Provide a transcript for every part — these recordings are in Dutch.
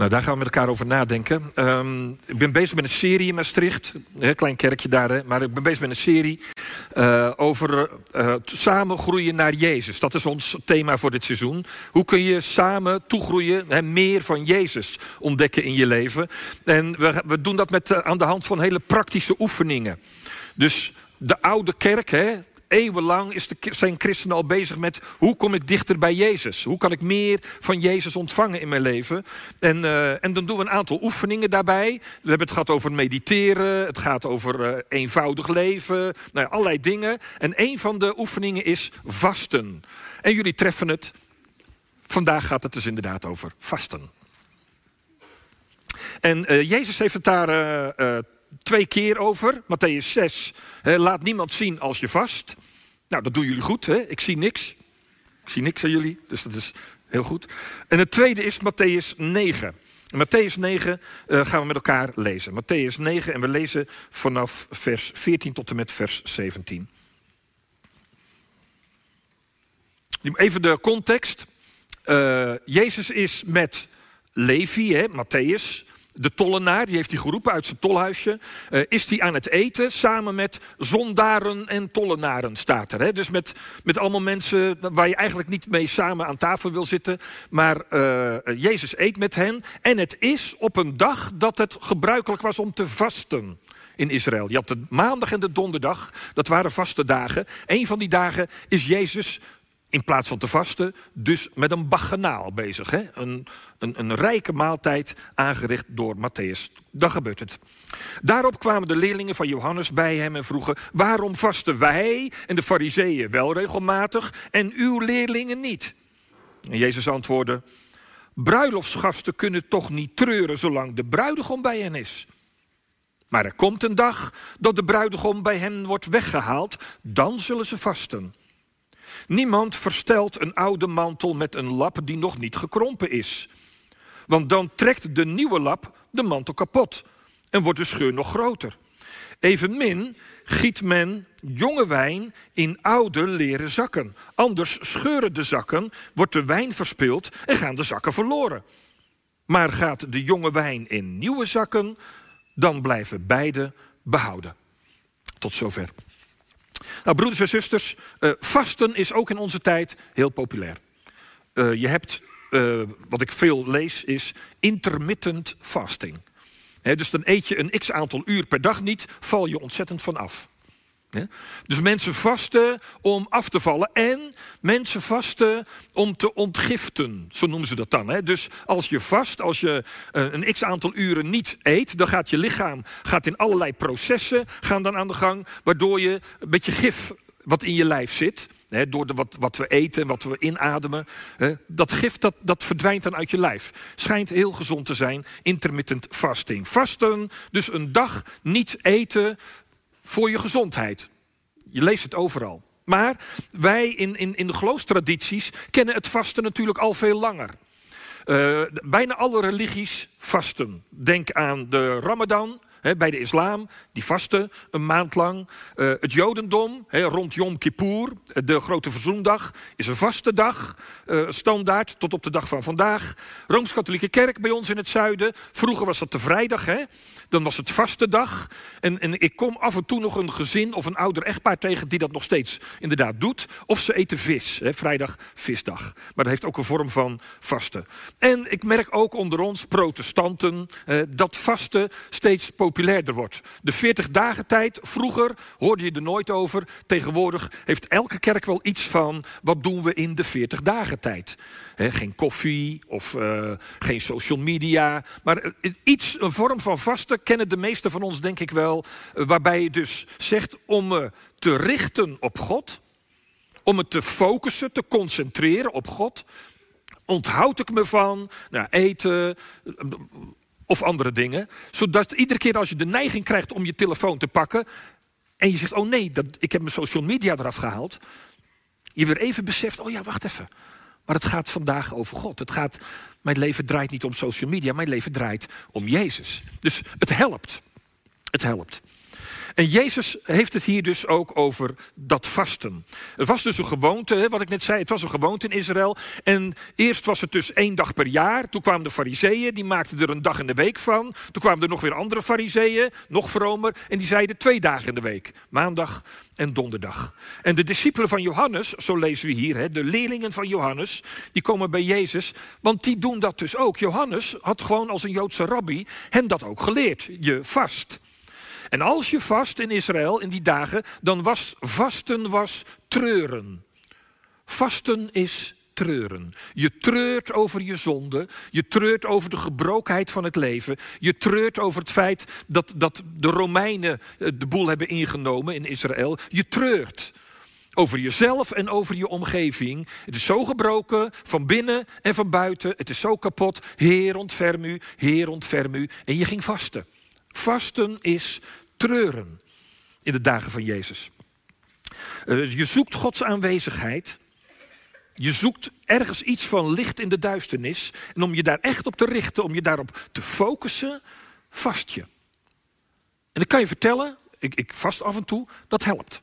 Nou, daar gaan we met elkaar over nadenken. Ehm, ik ben bezig met een serie in Maastricht. Een klein kerkje daar, hè? maar ik ben bezig met een serie uh, over uh, samen groeien naar Jezus. Dat is ons thema voor dit seizoen. Hoe kun je samen toegroeien, hè, meer van Jezus ontdekken in je leven? En we, we doen dat met, uh, aan de hand van hele praktische oefeningen. Dus de oude kerk, hè, eeuwenlang is de, zijn christenen al bezig met hoe kom ik dichter bij Jezus? Hoe kan ik meer van Jezus ontvangen in mijn leven? En, uh, en dan doen we een aantal oefeningen daarbij. We hebben het gehad over mediteren, het gaat over uh, eenvoudig leven, nou allerlei dingen. En een van de oefeningen is vasten. En jullie treffen het. Vandaag gaat het dus inderdaad over vasten. En uh, Jezus heeft het daar twee keer over. Matthäus 6. laat niemand zien als je vast. Nou, dat doen jullie goed. Hè? Ik zie niks. Ik zie niks aan jullie, dus dat is heel goed. En het tweede is Matthäus 9. In Matthäus 9 uh, gaan we met elkaar lezen. Matthäus 9 en we lezen vanaf vers 14 tot en met vers 17. Even de context. Uh, Jezus is met Levi, hè, Matthäus, de tollenaar, die heeft hij geroepen uit zijn tolhuisje, uh, is hij aan het eten samen met zondaren en tollenaren, staat er. Hè? Dus met, met allemaal mensen waar je eigenlijk niet mee samen aan tafel wil zitten. Maar uh, Jezus eet met hen en het is op een dag dat het gebruikelijk was om te vasten in Israël. Je had de maandag en de donderdag, dat waren vaste dagen. Een van die dagen is Jezus in plaats van te vasten, dus met een baganaal bezig. Hè? Een, een, rijke maaltijd aangericht door Matthäus. Dan gebeurt het. Daarop kwamen de leerlingen van Johannes bij hem en vroegen... waarom vasten wij en de fariseeën wel regelmatig en uw leerlingen niet? En Jezus antwoordde... bruiloftsgasten kunnen toch niet treuren zolang de bruidegom bij hen is... Maar er komt een dag dat de bruidegom bij hen wordt weggehaald, dan zullen ze vasten. Niemand verstelt een oude mantel met een lap die nog niet gekrompen is. Want dan trekt de nieuwe lap de mantel kapot en wordt de scheur nog groter. Evenmin giet men jonge wijn in oude leren zakken. Anders scheuren de zakken, wordt de wijn verspild en gaan de zakken verloren. Maar gaat de jonge wijn in nieuwe zakken, dan blijven beide behouden. Tot zover. Nou, broeders en zusters, uh, vasten is ook in onze tijd heel populair. Uh, je hebt, uh, wat ik veel lees, is intermittent fasting. Dus dan eet je een x aantal uur per dag niet, val je ontzettend van af. Dus mensen vasten om af te vallen en mensen vasten om te ontgiften, zo noemen ze dat dan. Dus als je vast, als je uh, een x aantal uren niet eet, dan gaat je lichaam gaat in allerlei processen gaan dan aan de gang, waardoor je een beetje gif wat in je lijf zit, door de, wat, wat we eten, wat we inademen, dat gif dat, dat verdwijnt dan uit je lijf. Schijnt heel gezond te zijn, intermittent fasting. Vasten, dus een dag niet eten, voor je gezondheid. Je leest het overal. Maar wij in, in, in de geloofstradities kennen het vasten natuurlijk al veel langer. Uh, bijna alle religies vasten. Denk aan de Ramadan, Bij de islam, die vasten een maand lang. Uh, het jodendom, rond Yom Kippur, de grote verzoendag, is een vaste dag. Uh, standaard tot op de dag van vandaag. Rooms-Katholieke Kerk bij ons in het zuiden. Vroeger was dat de vrijdag, hè? dan was het vaste dag. En, en ik kom af en toe nog een gezin of een ouder echtpaar tegen die dat nog steeds inderdaad doet. Of ze eten vis, vrijdag visdag. Maar dat heeft ook een vorm van vasten. En ik merk ook onder ons protestanten dat vasten steeds populairder wordt. De 40 dagen tijd, vroeger hoorde je er nooit over. Tegenwoordig heeft elke kerk wel iets van, wat doen we in de 40 dagen tijd? Geen koffie of uh, geen social media. Maar uh, iets, een vorm van vasten kennen de meesten van ons denk ik wel. Uh, waarbij je dus zegt om me te richten op God. Om me te focussen, te concentreren op God. Onthoud ik me van nou, eten, of andere dingen. Zodat iedere keer als je de neiging krijgt om je telefoon te pakken. en je zegt: Oh nee, dat, ik heb mijn social media eraf gehaald. je weer even beseft: Oh ja, wacht even. Maar het gaat vandaag over God. Het gaat, mijn leven draait niet om social media, mijn leven draait om Jezus. Dus het helpt. Het helpt. En Jezus heeft het hier dus ook over dat vasten. Het was dus een gewoonte, wat ik net zei, het was een gewoonte in Israël. En eerst was het dus één dag per jaar. Toen kwamen de fariseeën, die maakten er een dag in de week van. Toen kwamen er nog weer andere fariseeën, nog vromer. En die zeiden twee dagen in de week. Maandag en donderdag. En de discipelen van Johannes, zo lezen we hier, de leerlingen van Johannes, die komen bij Jezus, want die doen dat dus ook. Johannes had gewoon als een Joodse rabbi hen dat ook geleerd. Je vast. En als je vast in Israël in die dagen, dan was vasten was treuren. Vasten is treuren. Je treurt over je zonde. Je treurt over de gebrokenheid van het leven. Je treurt over het feit dat, dat de Romeinen eh, de boel hebben ingenomen in Israël. Je treurt over jezelf en over je omgeving. Het is zo gebroken, van binnen en van buiten. Het is zo kapot. Heer, ontferm u, Heer, ontferm u. En je ging vasten. Vasten is treuren in de dagen van Jezus. Uh, je zoekt Gods aanwezigheid. Je zoekt ergens iets van licht in de duisternis. En om je daar echt op te richten, om je daarop te focussen, vast je. En ik kan je vertellen, ik, ik vast af en toe, dat helpt.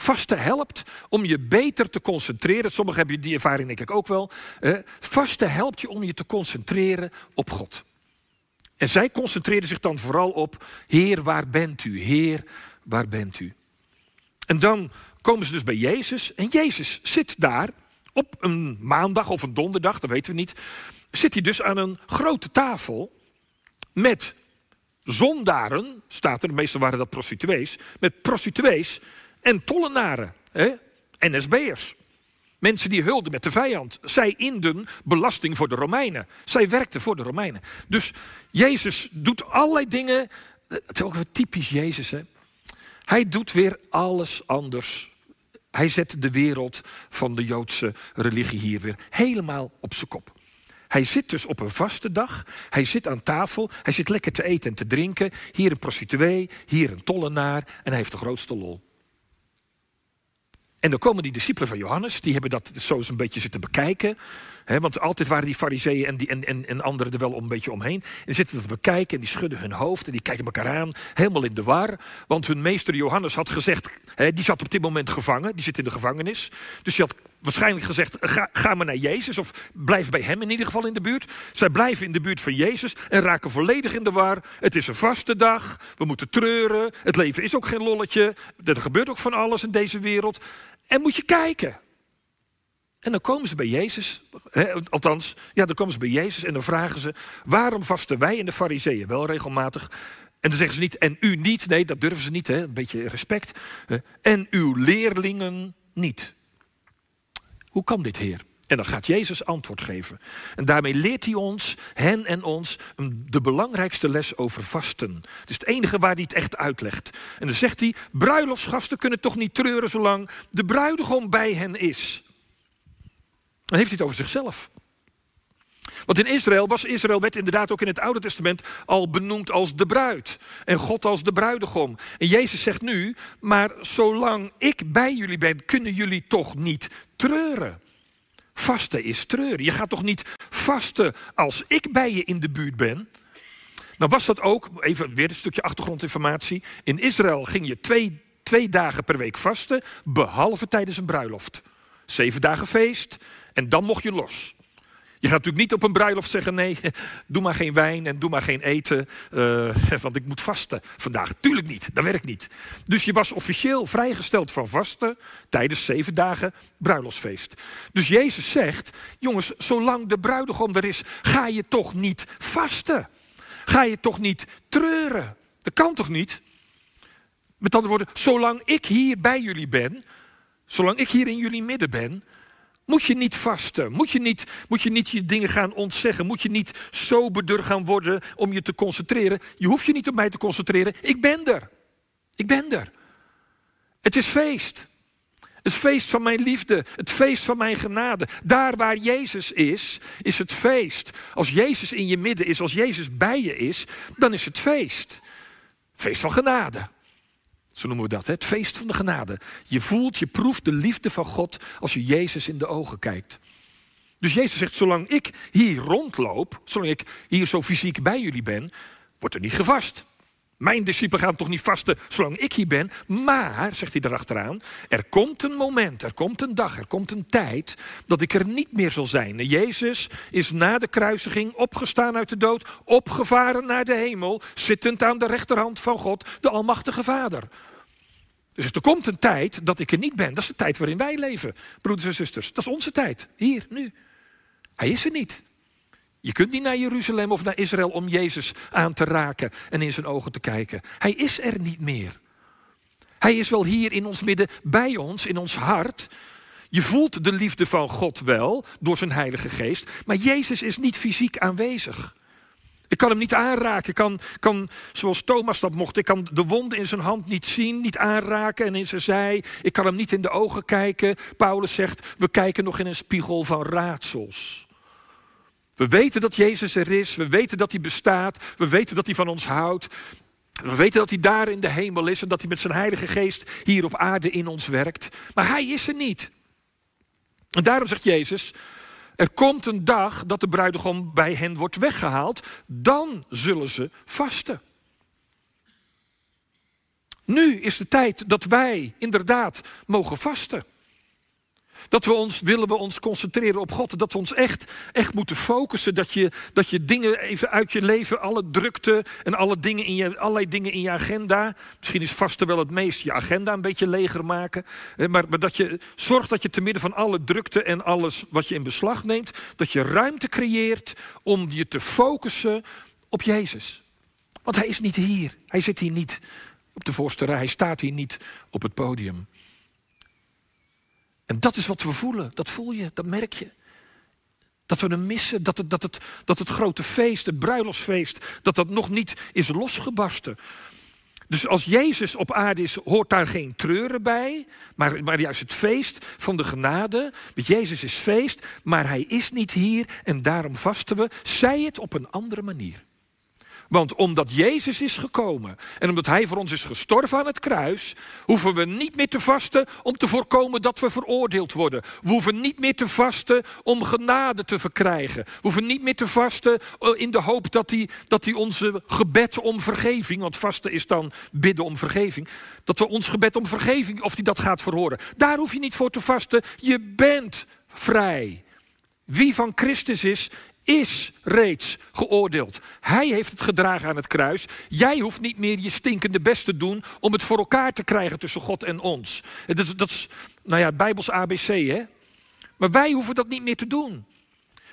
Vasten helpt om je beter te concentreren. Sommigen hebben die ervaring denk ik ook wel. Eh, vasten helpt je om je te concentreren op God. En zij concentreerden zich dan vooral op, Heer, waar bent u? Heer, waar bent u? En dan komen ze dus bij Jezus. En Jezus zit daar op een maandag of een donderdag, dat weten we niet. Zit hij dus aan een grote tafel met zondaren, staat er, meestal waren dat prostituees, met prostituees en tollenaren, hè? NSB'ers. Mensen die hulden met de vijand. Zij inden belasting voor de Romeinen. Zij werkten voor de Romeinen. Dus Jezus doet allerlei dingen. Het is ook weer typisch Jezus. Hè? Hij doet weer alles anders. Hij zet de wereld van de Joodse religie hier weer helemaal op zijn kop. Hij zit dus op een vaste dag. Hij zit aan tafel. Hij zit lekker te eten en te drinken. Hier een prostituee, hier een tollenaar. En hij heeft de grootste lol. En dan komen die discipelen van Johannes, die hebben dat zo eens een beetje zitten bekijken. Want altijd waren die fariseeën en, die, en, en, en anderen er wel een beetje omheen. En zitten dat te bekijken en die schudden hun hoofd en die kijken elkaar aan. Helemaal in de war. Want hun meester Johannes had gezegd, die zat op dit moment gevangen. Die zit in de gevangenis. Dus hij had waarschijnlijk gezegd, ga, ga maar naar Jezus. Of blijf bij hem in ieder geval in de buurt. Zij blijven in de buurt van Jezus en raken volledig in de war. Het is een vaste dag. We moeten treuren. Het leven is ook geen lolletje. Er gebeurt ook van alles in deze wereld. En moet je kijken. En dan komen ze bij Jezus, hè, althans, ja, dan komen ze bij Jezus en dan vragen ze: waarom vasten wij in de Fariseeën wel regelmatig? En dan zeggen ze niet, en u niet, nee, dat durven ze niet, hè, een beetje respect. En uw leerlingen niet. Hoe kan dit, Heer? En dan gaat Jezus antwoord geven. En daarmee leert hij ons, hen en ons, de belangrijkste les over vasten. Het is het enige waar hij het echt uitlegt. En dan zegt hij, bruiloftsgasten kunnen toch niet treuren zolang de bruidegom bij hen is. Dan heeft hij het over zichzelf. Want in Israël was Israël werd inderdaad ook in het Oude Testament al benoemd als de bruid. En God als de bruidegom. En Jezus zegt nu, maar zolang ik bij jullie ben, kunnen jullie toch niet treuren. Vasten is treuren. Je gaat toch niet vasten als ik bij je in de buurt ben? Nou was dat ook, even weer een stukje achtergrondinformatie. In Israël ging je twee, twee dagen per week vasten, behalve tijdens een bruiloft. Zeven dagen feest en dan mocht je los. Je gaat natuurlijk niet op een bruiloft zeggen: nee, doe maar geen wijn en doe maar geen eten, uh, want ik moet vasten vandaag. Tuurlijk niet, dat werkt niet. Dus je was officieel vrijgesteld van vasten tijdens zeven dagen bruiloftsfeest. Dus Jezus zegt: jongens, zolang de bruidegom er is, ga je toch niet vasten? Ga je toch niet treuren? Dat kan toch niet? Met andere woorden, zolang ik hier bij jullie ben, zolang ik hier in jullie midden ben, moet je niet vasten? Moet je niet, moet je niet je dingen gaan ontzeggen? Moet je niet soberder gaan worden om je te concentreren? Je hoeft je niet op mij te concentreren. Ik ben er. Ik ben er. Het is feest. Het feest van mijn liefde, het feest van mijn genade. Daar waar Jezus is, is het feest. Als Jezus in je midden is, als Jezus bij je is, dan is het feest. Feest van genade. Zo noemen we dat, het feest van de genade. Je voelt, je proeft de liefde van God als je Jezus in de ogen kijkt. Dus Jezus zegt, zolang ik hier rondloop, zolang ik hier zo fysiek bij jullie ben, wordt er niet gevast. Mijn discipelen gaan toch niet vasten zolang ik hier ben. Maar, zegt hij erachteraan, er komt een moment, er komt een dag, er komt een tijd dat ik er niet meer zal zijn. Jezus is na de kruisiging opgestaan uit de dood, opgevaren naar de hemel, zittend aan de rechterhand van God, de Almachtige Vader. Dus er komt een tijd dat ik er niet ben. Dat is de tijd waarin wij leven, broeders en zusters. Dat is onze tijd, hier, nu. Hij is er niet. Je kunt niet naar Jeruzalem of naar Israël om Jezus aan te raken en in zijn ogen te kijken. Hij is er niet meer. Hij is wel hier in ons midden, bij ons, in ons hart. Je voelt de liefde van God wel door zijn Heilige Geest, maar Jezus is niet fysiek aanwezig. Ik kan hem niet aanraken. Ik kan, kan, zoals Thomas dat mocht, ik kan de wonden in zijn hand niet zien, niet aanraken en in zijn zij. Ik kan hem niet in de ogen kijken. Paulus zegt, we kijken nog in een spiegel van raadsels. We weten dat Jezus er is. We weten dat hij bestaat. We weten dat hij van ons houdt. We weten dat hij daar in de hemel is en dat hij met zijn Heilige Geest hier op aarde in ons werkt. Maar hij is er niet. En daarom zegt Jezus, er komt een dag dat de bruidegom bij hen wordt weggehaald. Dan zullen ze vasten. Nu is de tijd dat wij inderdaad mogen vasten. Dat we ons, willen we ons concentreren op God. Dat we ons echt, echt moeten focussen. Dat je, dat je dingen even uit je leven, alle drukte en alle dingen in je, allerlei dingen in je agenda. Misschien is vasten wel het meest je agenda een beetje leger maken. Maar, maar dat je zorgt dat je te midden van alle drukte en alles wat je in beslag neemt. Dat je ruimte creëert om je te focussen op Jezus. Want hij is niet hier. Hij zit hier niet op de voorste rij. Hij staat hier niet op het podium. En dat is wat we voelen. Dat voel je, dat merk je. Dat we hem missen, dat het, dat het, dat het grote feest, het bruiloftsfeest, dat dat nog niet is losgebarsten. Dus als Jezus op aarde is, hoort daar geen treuren bij, maar, maar juist het feest van de genade. Want Jezus is feest, maar hij is niet hier en daarom vasten we, zij het op een andere manier. Want omdat Jezus is gekomen en omdat Hij voor ons is gestorven aan het kruis, hoeven we niet meer te vasten om te voorkomen dat we veroordeeld worden. We hoeven niet meer te vasten om genade te verkrijgen. We hoeven niet meer te vasten eh, in de hoop dat Hij, dat onze gebed om vergeving, want vasten is dan bidden om vergeving, dat we ons gebed om vergeving, of Hij dat gaat verhoren. Daar hoef je niet voor te vasten. Je bent vrij. Wie van Christus is, is reeds geoordeeld. Hij heeft het gedragen aan het kruis. Jij hoeft niet meer je stinkende best te doen om het voor elkaar te krijgen tussen God en ons. Dat is, dat is nou ja, Bijbels ABC, hè? Maar wij hoeven dat niet meer te doen.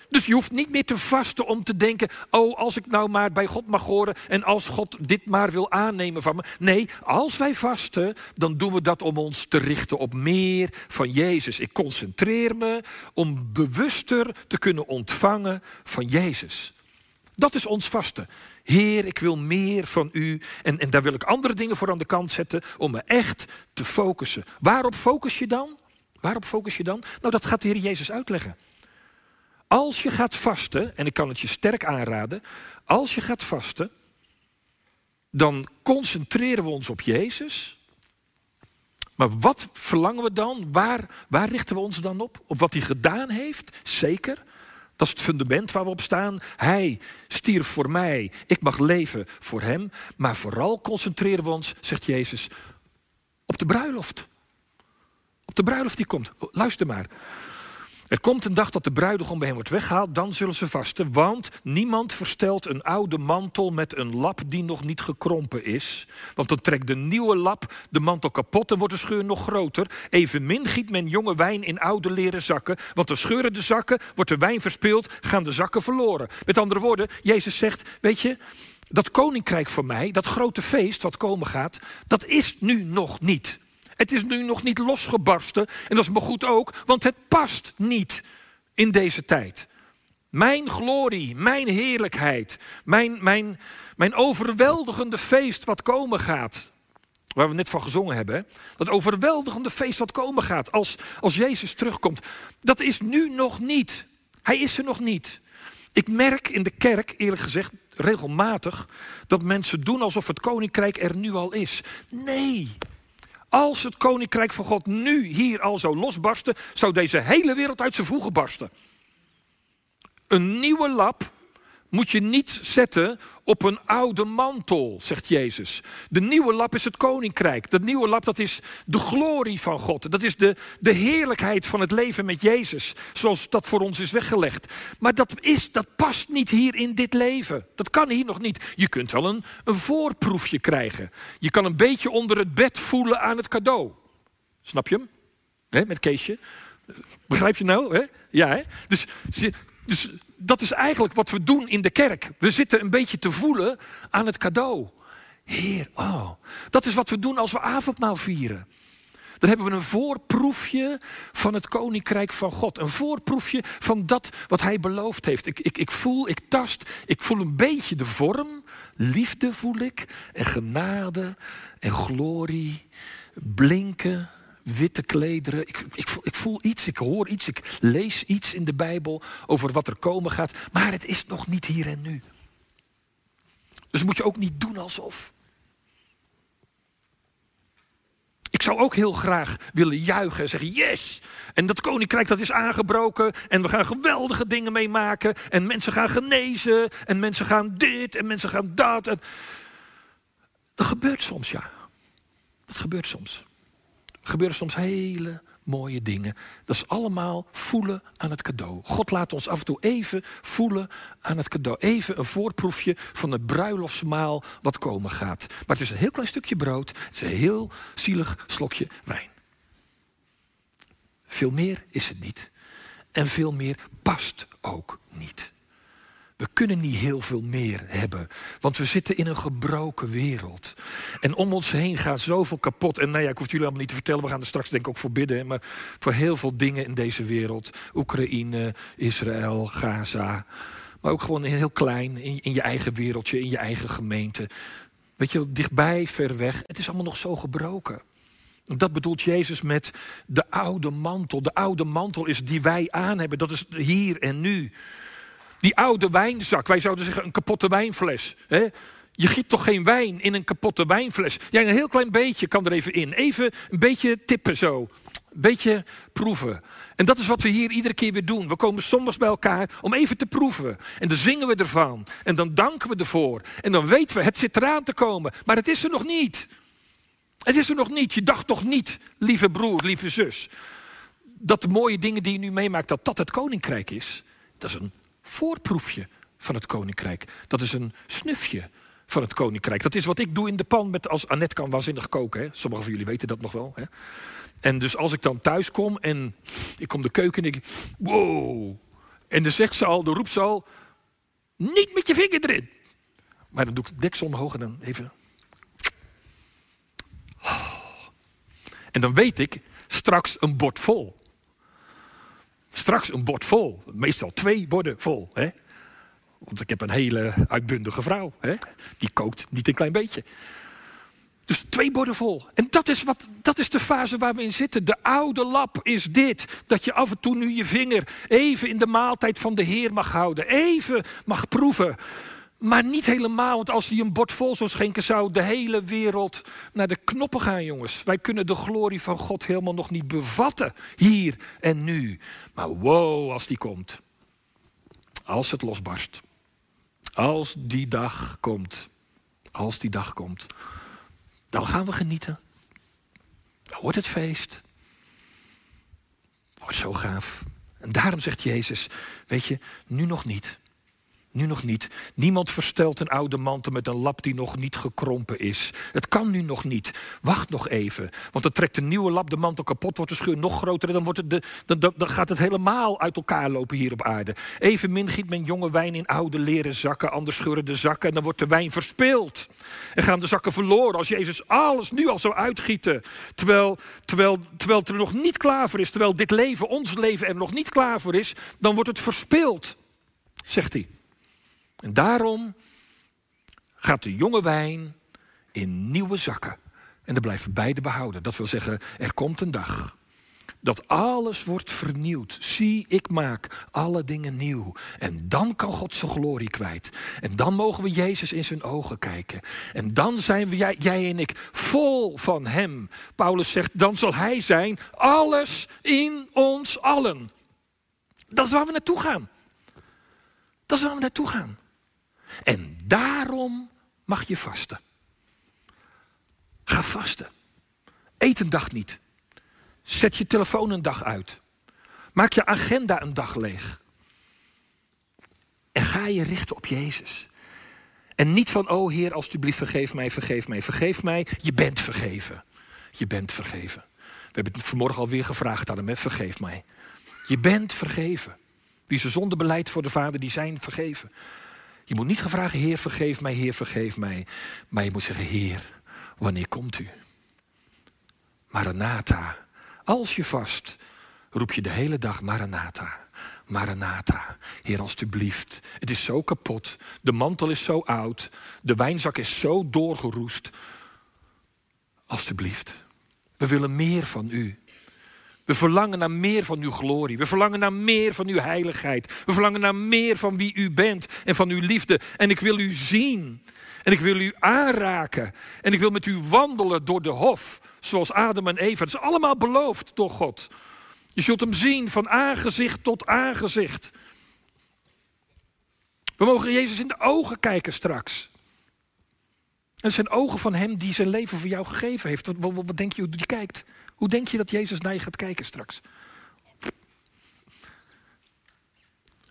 Dus je hoeft niet meer te vasten om te denken: oh, als ik nou maar bij God mag horen en als God dit maar wil aannemen van me. Nee, als wij vasten, dan doen we dat om ons te richten op meer van Jezus. Ik concentreer me om bewuster te kunnen ontvangen van Jezus. Dat is ons vasten. Heer, ik wil meer van u. En, en daar wil ik andere dingen voor aan de kant zetten om me echt te focussen. Waarop focus je dan? Waarop focus je dan? Nou, dat gaat de Heer Jezus uitleggen. Als je gaat vasten, en ik kan het je sterk aanraden, als je gaat vasten, dan concentreren we ons op Jezus. Maar wat verlangen we dan? Waar, waar richten we ons dan op? Op wat hij gedaan heeft? Zeker. Dat is het fundament waar we op staan. Hij stierf voor mij. Ik mag leven voor hem. Maar vooral concentreren we ons, zegt Jezus, op de bruiloft. Op de bruiloft die komt. Luister maar. Er komt een dag dat de bruidegom bij hem wordt weggehaald, dan zullen ze vasten, want niemand verstelt een oude mantel met een lap die nog niet gekrompen is. Want dan trekt de nieuwe lap de mantel kapot en wordt de scheur nog groter. Evenmin giet men jonge wijn in oude leren zakken, want dan scheuren de zakken, wordt de wijn verspild, gaan de zakken verloren. Met andere woorden, Jezus zegt, weet je, dat koninkrijk van mij, dat grote feest wat komen gaat, dat is nu nog niet. Het is nu nog niet losgebarsten. En dat is me goed ook, want het past niet in deze tijd. Mijn glorie, mijn heerlijkheid, mijn, mijn, mijn overweldigende feest wat komen gaat. Waar we net van gezongen hebben. Dat overweldigende feest wat komen gaat als, als Jezus terugkomt. Dat is nu nog niet. Hij is er nog niet. Ik merk in de kerk, eerlijk gezegd, regelmatig dat mensen doen alsof het koninkrijk er nu al is. Nee, als het koninkrijk van God nu hier al zou losbarsten, zou deze hele wereld uit zijn voegen barsten. Een nieuwe lap moet je niet zetten op een oude mantel, zegt Jezus. De nieuwe lap is het koninkrijk. Dat nieuwe lap, dat is de glorie van God. Dat is de, de heerlijkheid van het leven met Jezus, zoals dat voor ons is weggelegd. Maar dat, is, dat past niet hier in dit leven. Dat kan hier nog niet. Je kunt wel een, een voorproefje krijgen. Je kan een beetje onder het bed voelen aan het cadeau. Snap je hem? met Keesje. Begrijp je nou? Ja, hè? Dus, dus dat is eigenlijk wat we doen in de kerk. We zitten een beetje te voelen aan het cadeau. Heer, oh, dat is wat we doen als we avondmaal vieren. Dan hebben we een voorproefje van het koninkrijk van God. Een voorproefje van dat wat hij beloofd heeft. Ik, ik, ik voel, ik tast, ik voel een beetje de vorm. Liefde voel ik. En genade en glorie. Blinken witte klederen. Ik, ik, ik, voel iets, ik hoor iets, ik lees iets in de Bijbel over wat er komen gaat. Maar het is nog niet hier en nu. Dus moet je ook niet doen alsof. Ik zou ook heel graag willen juichen en zeggen: Yes! En dat koninkrijk dat is aangebroken. En we gaan geweldige dingen meemaken. En mensen gaan genezen. En mensen gaan dit. En mensen gaan dat. Dat gebeurt soms, ja. Dat gebeurt soms gebeuren soms hele mooie dingen. Dat is allemaal voelen aan het cadeau. God laat ons af en toe even voelen aan het cadeau. Even een voorproefje van het bruiloftsmaal wat komen gaat. Maar het is een heel klein stukje brood. Het is een heel zielig slokje wijn. Veel meer is het niet. En veel meer past ook niet. We kunnen niet heel veel meer hebben, want we zitten in een gebroken wereld. En om ons heen gaat zoveel kapot. En nou ja, ik hoef jullie allemaal niet te vertellen, we gaan er straks denk ik ook voor bidden. Maar voor heel veel dingen in deze wereld. Oekraïne, Israël, Gaza. Maar ook gewoon heel klein, in, in je eigen wereldje, in je eigen gemeente. Weet je, dichtbij, ver weg. Het is allemaal nog zo gebroken. Dat bedoelt Jezus met de oude mantel. De oude mantel is die wij aan hebben. Dat is hier en nu. Die oude wijnzak, wij zouden zeggen een kapotte wijnfles. Hè? Je giet toch geen wijn in een kapotte wijnfles? Ja, een heel klein beetje kan er even in. Even een beetje tippen zo. Een beetje proeven. En dat is wat we hier iedere keer weer doen. We komen zondags bij elkaar om even te proeven. En dan zingen we ervan. En dan danken we ervoor. En dan weten we, het zit eraan te komen. Maar het is er nog niet. Het is er nog niet. Je dacht toch niet, lieve broer, lieve zus, dat de mooie dingen die je nu meemaakt, dat dat het koninkrijk is. Dat is een voorproefje van het koninkrijk. Dat is een snufje van het koninkrijk. Dat is wat ik doe in de pan met als Annette kan waanzinnig koken. Hè? Sommigen van jullie weten dat nog wel. Hè? En dus als ik dan thuis kom en ik kom de keuken en ik... Wow! En dan zegt ze al, dan roept ze al... Niet met je vinger erin. Maar dan doe ik het deksel omhoog en dan even... En dan weet ik, straks een bord vol. Straks een bord vol. Meestal twee borden vol. Hè? Want ik heb een hele uitbundige vrouw. Hè? Die kookt niet een klein beetje. Dus twee borden vol. En dat is, wat, dat is de fase waar we in zitten. De oude lap is dit. Dat je af en toe nu je vinger even in de maaltijd van de Heer mag houden. Even mag proeven. Maar niet helemaal, want als hij een bord vol zou schenken, zou de hele wereld naar de knoppen gaan, jongens. Wij kunnen de glorie van God helemaal nog niet bevatten, hier en nu. Maar wow, als die komt. Als het losbarst. Als die dag komt. Als die dag komt. Dan gaan we genieten. Dan wordt het feest. Wordt zo gaaf. En daarom zegt Jezus, weet je, nu nog niet. Nu nog niet. Niemand verstelt een oude mantel met een lap die nog niet gekrompen is. Het kan nu nog niet. Wacht nog even. Want dan trekt een nieuwe lap de mantel kapot, wordt de scheur nog groter. En dan, wordt de, dan, dan, gaat het helemaal uit elkaar lopen hier op aarde. Evenmin giet men jonge wijn in oude leren zakken. Anders scheuren de zakken en dan wordt de wijn verspild. En gaan de zakken verloren als Jezus alles nu al zou uitgieten. Terwijl, terwijl, terwijl het er nog niet klaar voor is. Terwijl dit leven, ons leven er nog niet klaar voor is. Dan wordt het verspild, zegt hij. En daarom gaat de jonge wijn in nieuwe zakken. En dan blijven beide behouden. Dat wil zeggen, er komt een dag dat alles wordt vernieuwd. Zie, ik maak alle dingen nieuw. En dan kan God zijn glorie kwijt. En dan mogen we Jezus in zijn ogen kijken. En dan zijn we, jij, jij en ik, vol van Hem. Paulus zegt, dan zal Hij zijn, alles in ons allen. Dat is waar we naartoe gaan. Dat is waar we naartoe gaan. En daarom mag je vasten. Ga vasten. Eet een dag niet. Zet je telefoon een dag uit. Maak je agenda een dag leeg. En ga je richten op Jezus. En niet van, oh Heer, alstublieft vergeef mij, vergeef mij, vergeef mij. Je bent vergeven. Je bent vergeven. We hebben het vanmorgen alweer gevraagd aan hem, vergeef mij. Je bent vergeven. Wie zijn zonde beleidt voor de Vader, die zijn vergeven. Je moet niet gaan vragen, Heer, vergeef mij, Heer, vergeef mij. Maar je moet zeggen, Heer, wanneer komt u? Maranatha. Als je vast, roep je de hele dag Maranatha. Maranatha, Heer alstublieft. Het is zo kapot. De mantel is zo oud. De wijnzak is zo doorgeroest. Alstublieft. We willen meer van u. We verlangen naar meer van uw glorie. We verlangen naar meer van uw heiligheid. We verlangen naar meer van wie u bent en van uw liefde. En ik wil u zien. En ik wil u aanraken. En ik wil met u wandelen door de hof. Zoals Adam en Eva. Het is allemaal beloofd door God. Je zult hem zien van aangezicht tot aangezicht. We mogen Jezus in de ogen kijken straks. En het zijn ogen van hem die zijn leven voor jou gegeven heeft. Wat, wat, wat denk je hoe die kijkt? Hoe denk je dat Jezus naar je gaat kijken straks?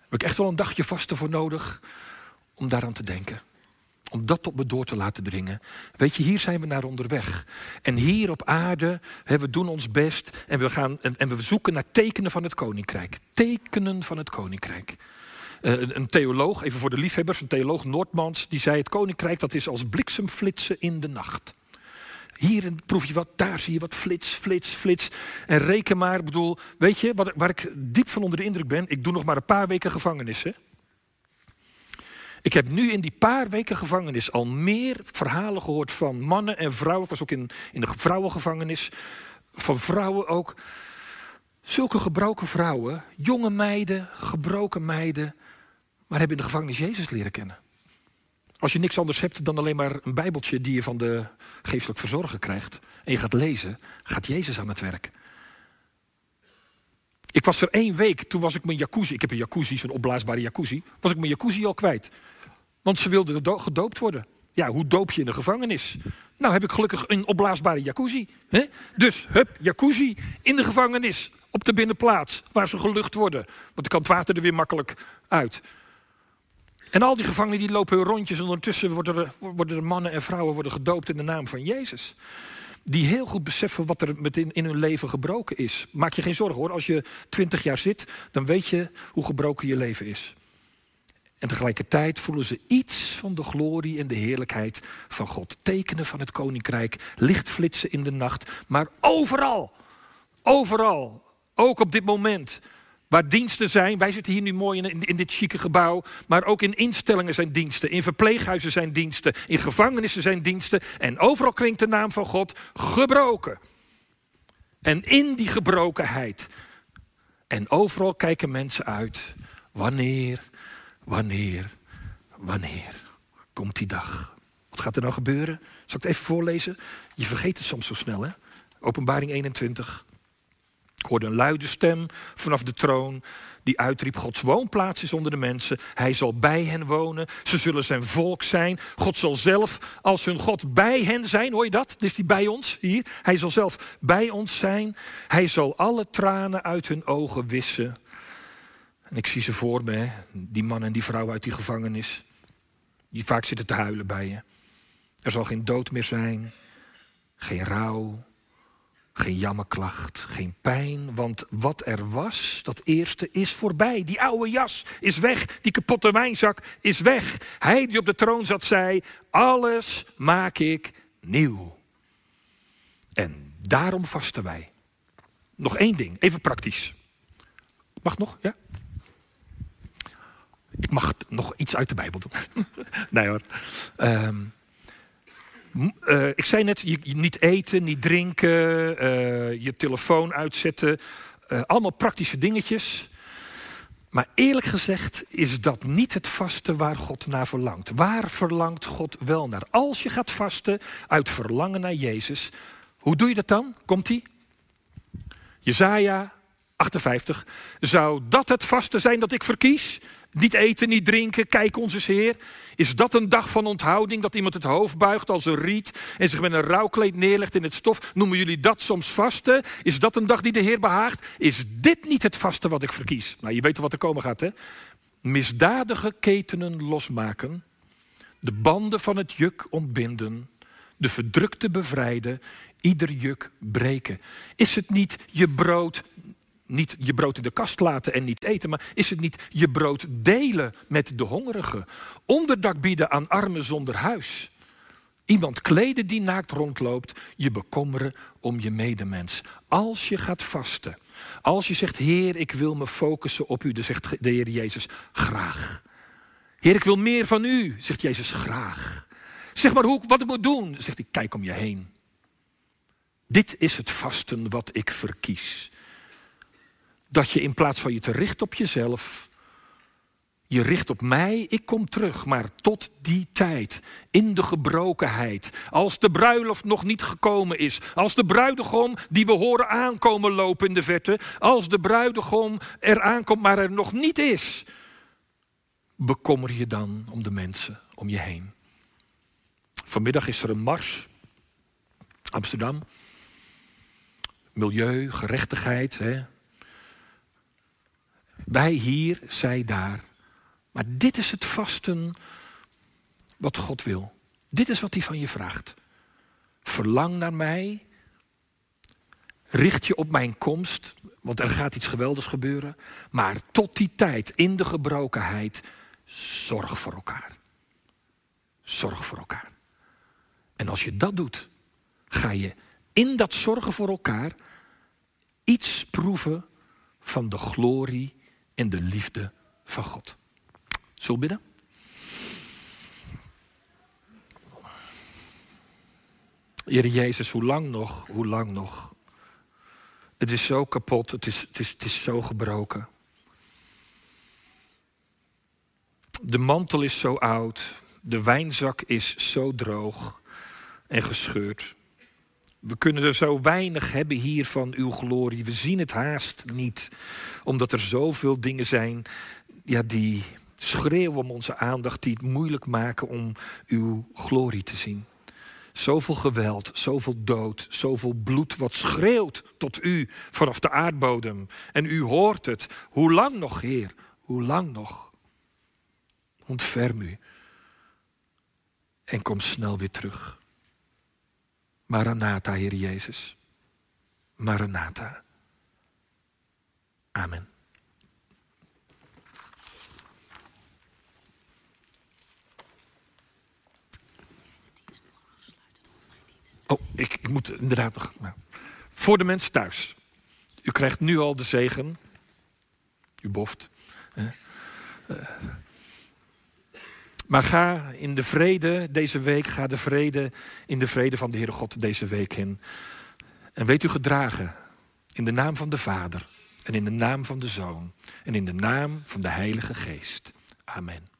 Heb ik echt wel een dagje vasten voor nodig om daaraan te denken. Om dat tot me door te laten dringen. Weet je, hier zijn we naar onderweg. En hier op aarde, we doen ons best en we, gaan, en, we zoeken naar tekenen van het koninkrijk. Tekenen van het koninkrijk. Eh, een, een theoloog, even voor de liefhebbers, een theoloog Noordmans, die zei: Het koninkrijk dat is als bliksemflitsen in de nacht. Hier proef je wat, daar zie je wat, flits, flits, flits. En reken maar, bedoel, weet je, wat, waar ik diep van onder de indruk ben, ik doe nog maar een paar weken gevangenis. Ik heb nu in die paar weken gevangenis al meer verhalen gehoord van mannen en vrouwen. Ik was ook in, in de vrouwengevangenis. Van vrouwen ook. Zulke gebroken vrouwen, jonge meiden, gebroken meiden, maar hebben in de gevangenis Jezus leren kennen. Als je niks anders hebt dan alleen maar een bijbeltje die je van de geestelijk verzorger krijgt en je gaat lezen, gaat Jezus aan het werk. Ik was er één week, toen was ik mijn jacuzzi, ik heb een jacuzzi, zo'n opblaasbare jacuzzi, was ik mijn jacuzzi al kwijt. Want ze wilden gedoopt worden. Ja, hoe doop je in de gevangenis? Nou heb ik gelukkig een opblaasbare jacuzzi. Hè? Dus, hup, jacuzzi in de gevangenis. Op de binnenplaats, waar ze gelucht worden. Want dan kan het water er weer makkelijk uit. En al die gevangenen die lopen hun rondjes en ondertussen worden er, worden er mannen en vrouwen worden gedoopt in de naam van Jezus. Die heel goed beseffen wat er met in, in hun leven gebroken is. Maak je geen zorgen hoor, als je twintig jaar zit, dan weet je hoe gebroken je leven is. En tegelijkertijd voelen ze iets van de glorie en de heerlijkheid van God. Tekenen van het koninkrijk, lichtflitsen in de nacht, maar overal, overal, ook op dit moment, Waar diensten zijn, wij zitten hier nu mooi in, in, dit chique gebouw, maar ook in instellingen zijn diensten, in verpleeghuizen zijn diensten, in gevangenissen zijn diensten en overal klinkt de naam van God gebroken. En in die gebrokenheid en overal kijken mensen uit, wanneer, wanneer, wanneer komt die dag? Wat gaat er nou gebeuren? Zal ik het even voorlezen? Je vergeet het soms zo snel, hè? Openbaring 21. Ik hoorde een luide stem vanaf de troon die uitriep: Gods woonplaats is onder de mensen. Hij zal bij hen wonen. Ze zullen zijn volk zijn. God zal zelf als hun God bij hen zijn. Hoor je dat? Is hij bij ons hier? Hij zal zelf bij ons zijn. Hij zal alle tranen uit hun ogen wissen. En ik zie ze voor me, die man en die vrouw uit die gevangenis. Die vaak zitten te huilen bij je. Er zal geen dood meer zijn. Geen rouw geen jammerklacht, geen pijn, want wat er was, dat eerste is voorbij. Die oude jas is weg, die kapotte wijnzak is weg. Hij die op de troon zat zei, alles maak ik nieuw. En daarom vasten wij. Nog één ding, even praktisch. Mag nog, ja? Ik mag nog iets uit de Bijbel doen. nee hoor. Um, uh, ik zei net, niet eten, niet drinken, uh, je telefoon uitzetten. Uh, allemaal praktische dingetjes. Maar eerlijk gezegd is dat niet het vasten waar God naar verlangt. Waar verlangt God wel naar? Als je gaat vasten uit verlangen naar Jezus, hoe doe je dat dan? Komt-ie? Jezaja 58. Zou dat het vasten zijn dat ik verkies? Niet eten, niet drinken, kijk onze Heer. Is dat een dag van onthouding, dat iemand het hoofd buigt als een riet en zich met een rouwkleed neerlegt in het stof? Noemen jullie dat soms vasten? Is dat een dag die de Heer behaagt? Is dit niet het vasten wat ik verkies? Nou, je weet wat er komen gaat, hè? Misdadige ketenen losmaken, de banden van het juk ontbinden, de verdrukte bevrijden, ieder juk breken. Is het niet je brood niet je brood in de kast laten en niet eten, maar is het niet je brood delen met de hongerigen? Onderdak bieden aan armen zonder huis. Iemand kleden die naakt rondloopt, je bekommeren om je medemens. Als je gaat vasten, als je zegt, Heer, ik wil me focussen op u, dan zegt de Heer Jezus, graag. Heer, ik wil meer van u, zegt Jezus, graag. Zeg maar hoe, wat ik moet doen, zegt hij, kijk om je heen. Dit is het vasten wat ik verkies dat je in plaats van je te richten op jezelf, je richt op mij, ik kom terug, maar tot die tijd, in de gebrokenheid, als de bruiloft nog niet gekomen is, als de bruidegom die we horen aankomen lopen in de verte, als de bruidegom er aankomt, maar er nog niet is, bekommer je dan om de mensen om je heen. Vanmiddag is er een mars, Amsterdam, milieu, gerechtigheid, hè? Wij hier, zij daar. Maar dit is het vasten wat God wil. Dit is wat hij van je vraagt. Verlang naar mij. Richt je op mijn komst, want er gaat iets geweldigs gebeuren. Maar tot die tijd, in de gebrokenheid, zorg voor elkaar. Zorg voor elkaar. En als je dat doet, ga je in dat zorgen voor elkaar iets proeven van de glorie en de liefde van God. Zullen we bidden? Jezus, hoe lang nog, hoe lang nog? Het is zo kapot, het is, het is, het is zo gebroken. De mantel is zo oud, de wijnzak is zo droog en gescheurd. We kunnen er zo weinig hebben hier van uw glorie. We zien het haast niet, omdat er zoveel dingen zijn ja, die schreeuwen om onze aandacht, die het moeilijk maken om uw glorie te zien. Zoveel geweld, zoveel dood, zoveel bloed wat schreeuwt tot u vanaf de aardbodem. En u hoort het. Hoe lang nog, Heer? Hoe lang nog? Ontferm u en kom snel weer terug. Maranatha, Heer Jezus. Maranatha. Amen. Oh, ik, ik moet inderdaad nog. Nou, voor de mensen thuis. U krijgt nu al de zegen. U boft. Hè. Uh, maar ga in de vrede deze week, ga de vrede in de vrede van de Heere God deze week in. En weet u gedragen in de naam van de Vader en in de naam van de Zoon en in de naam van de Heilige Geest. Amen.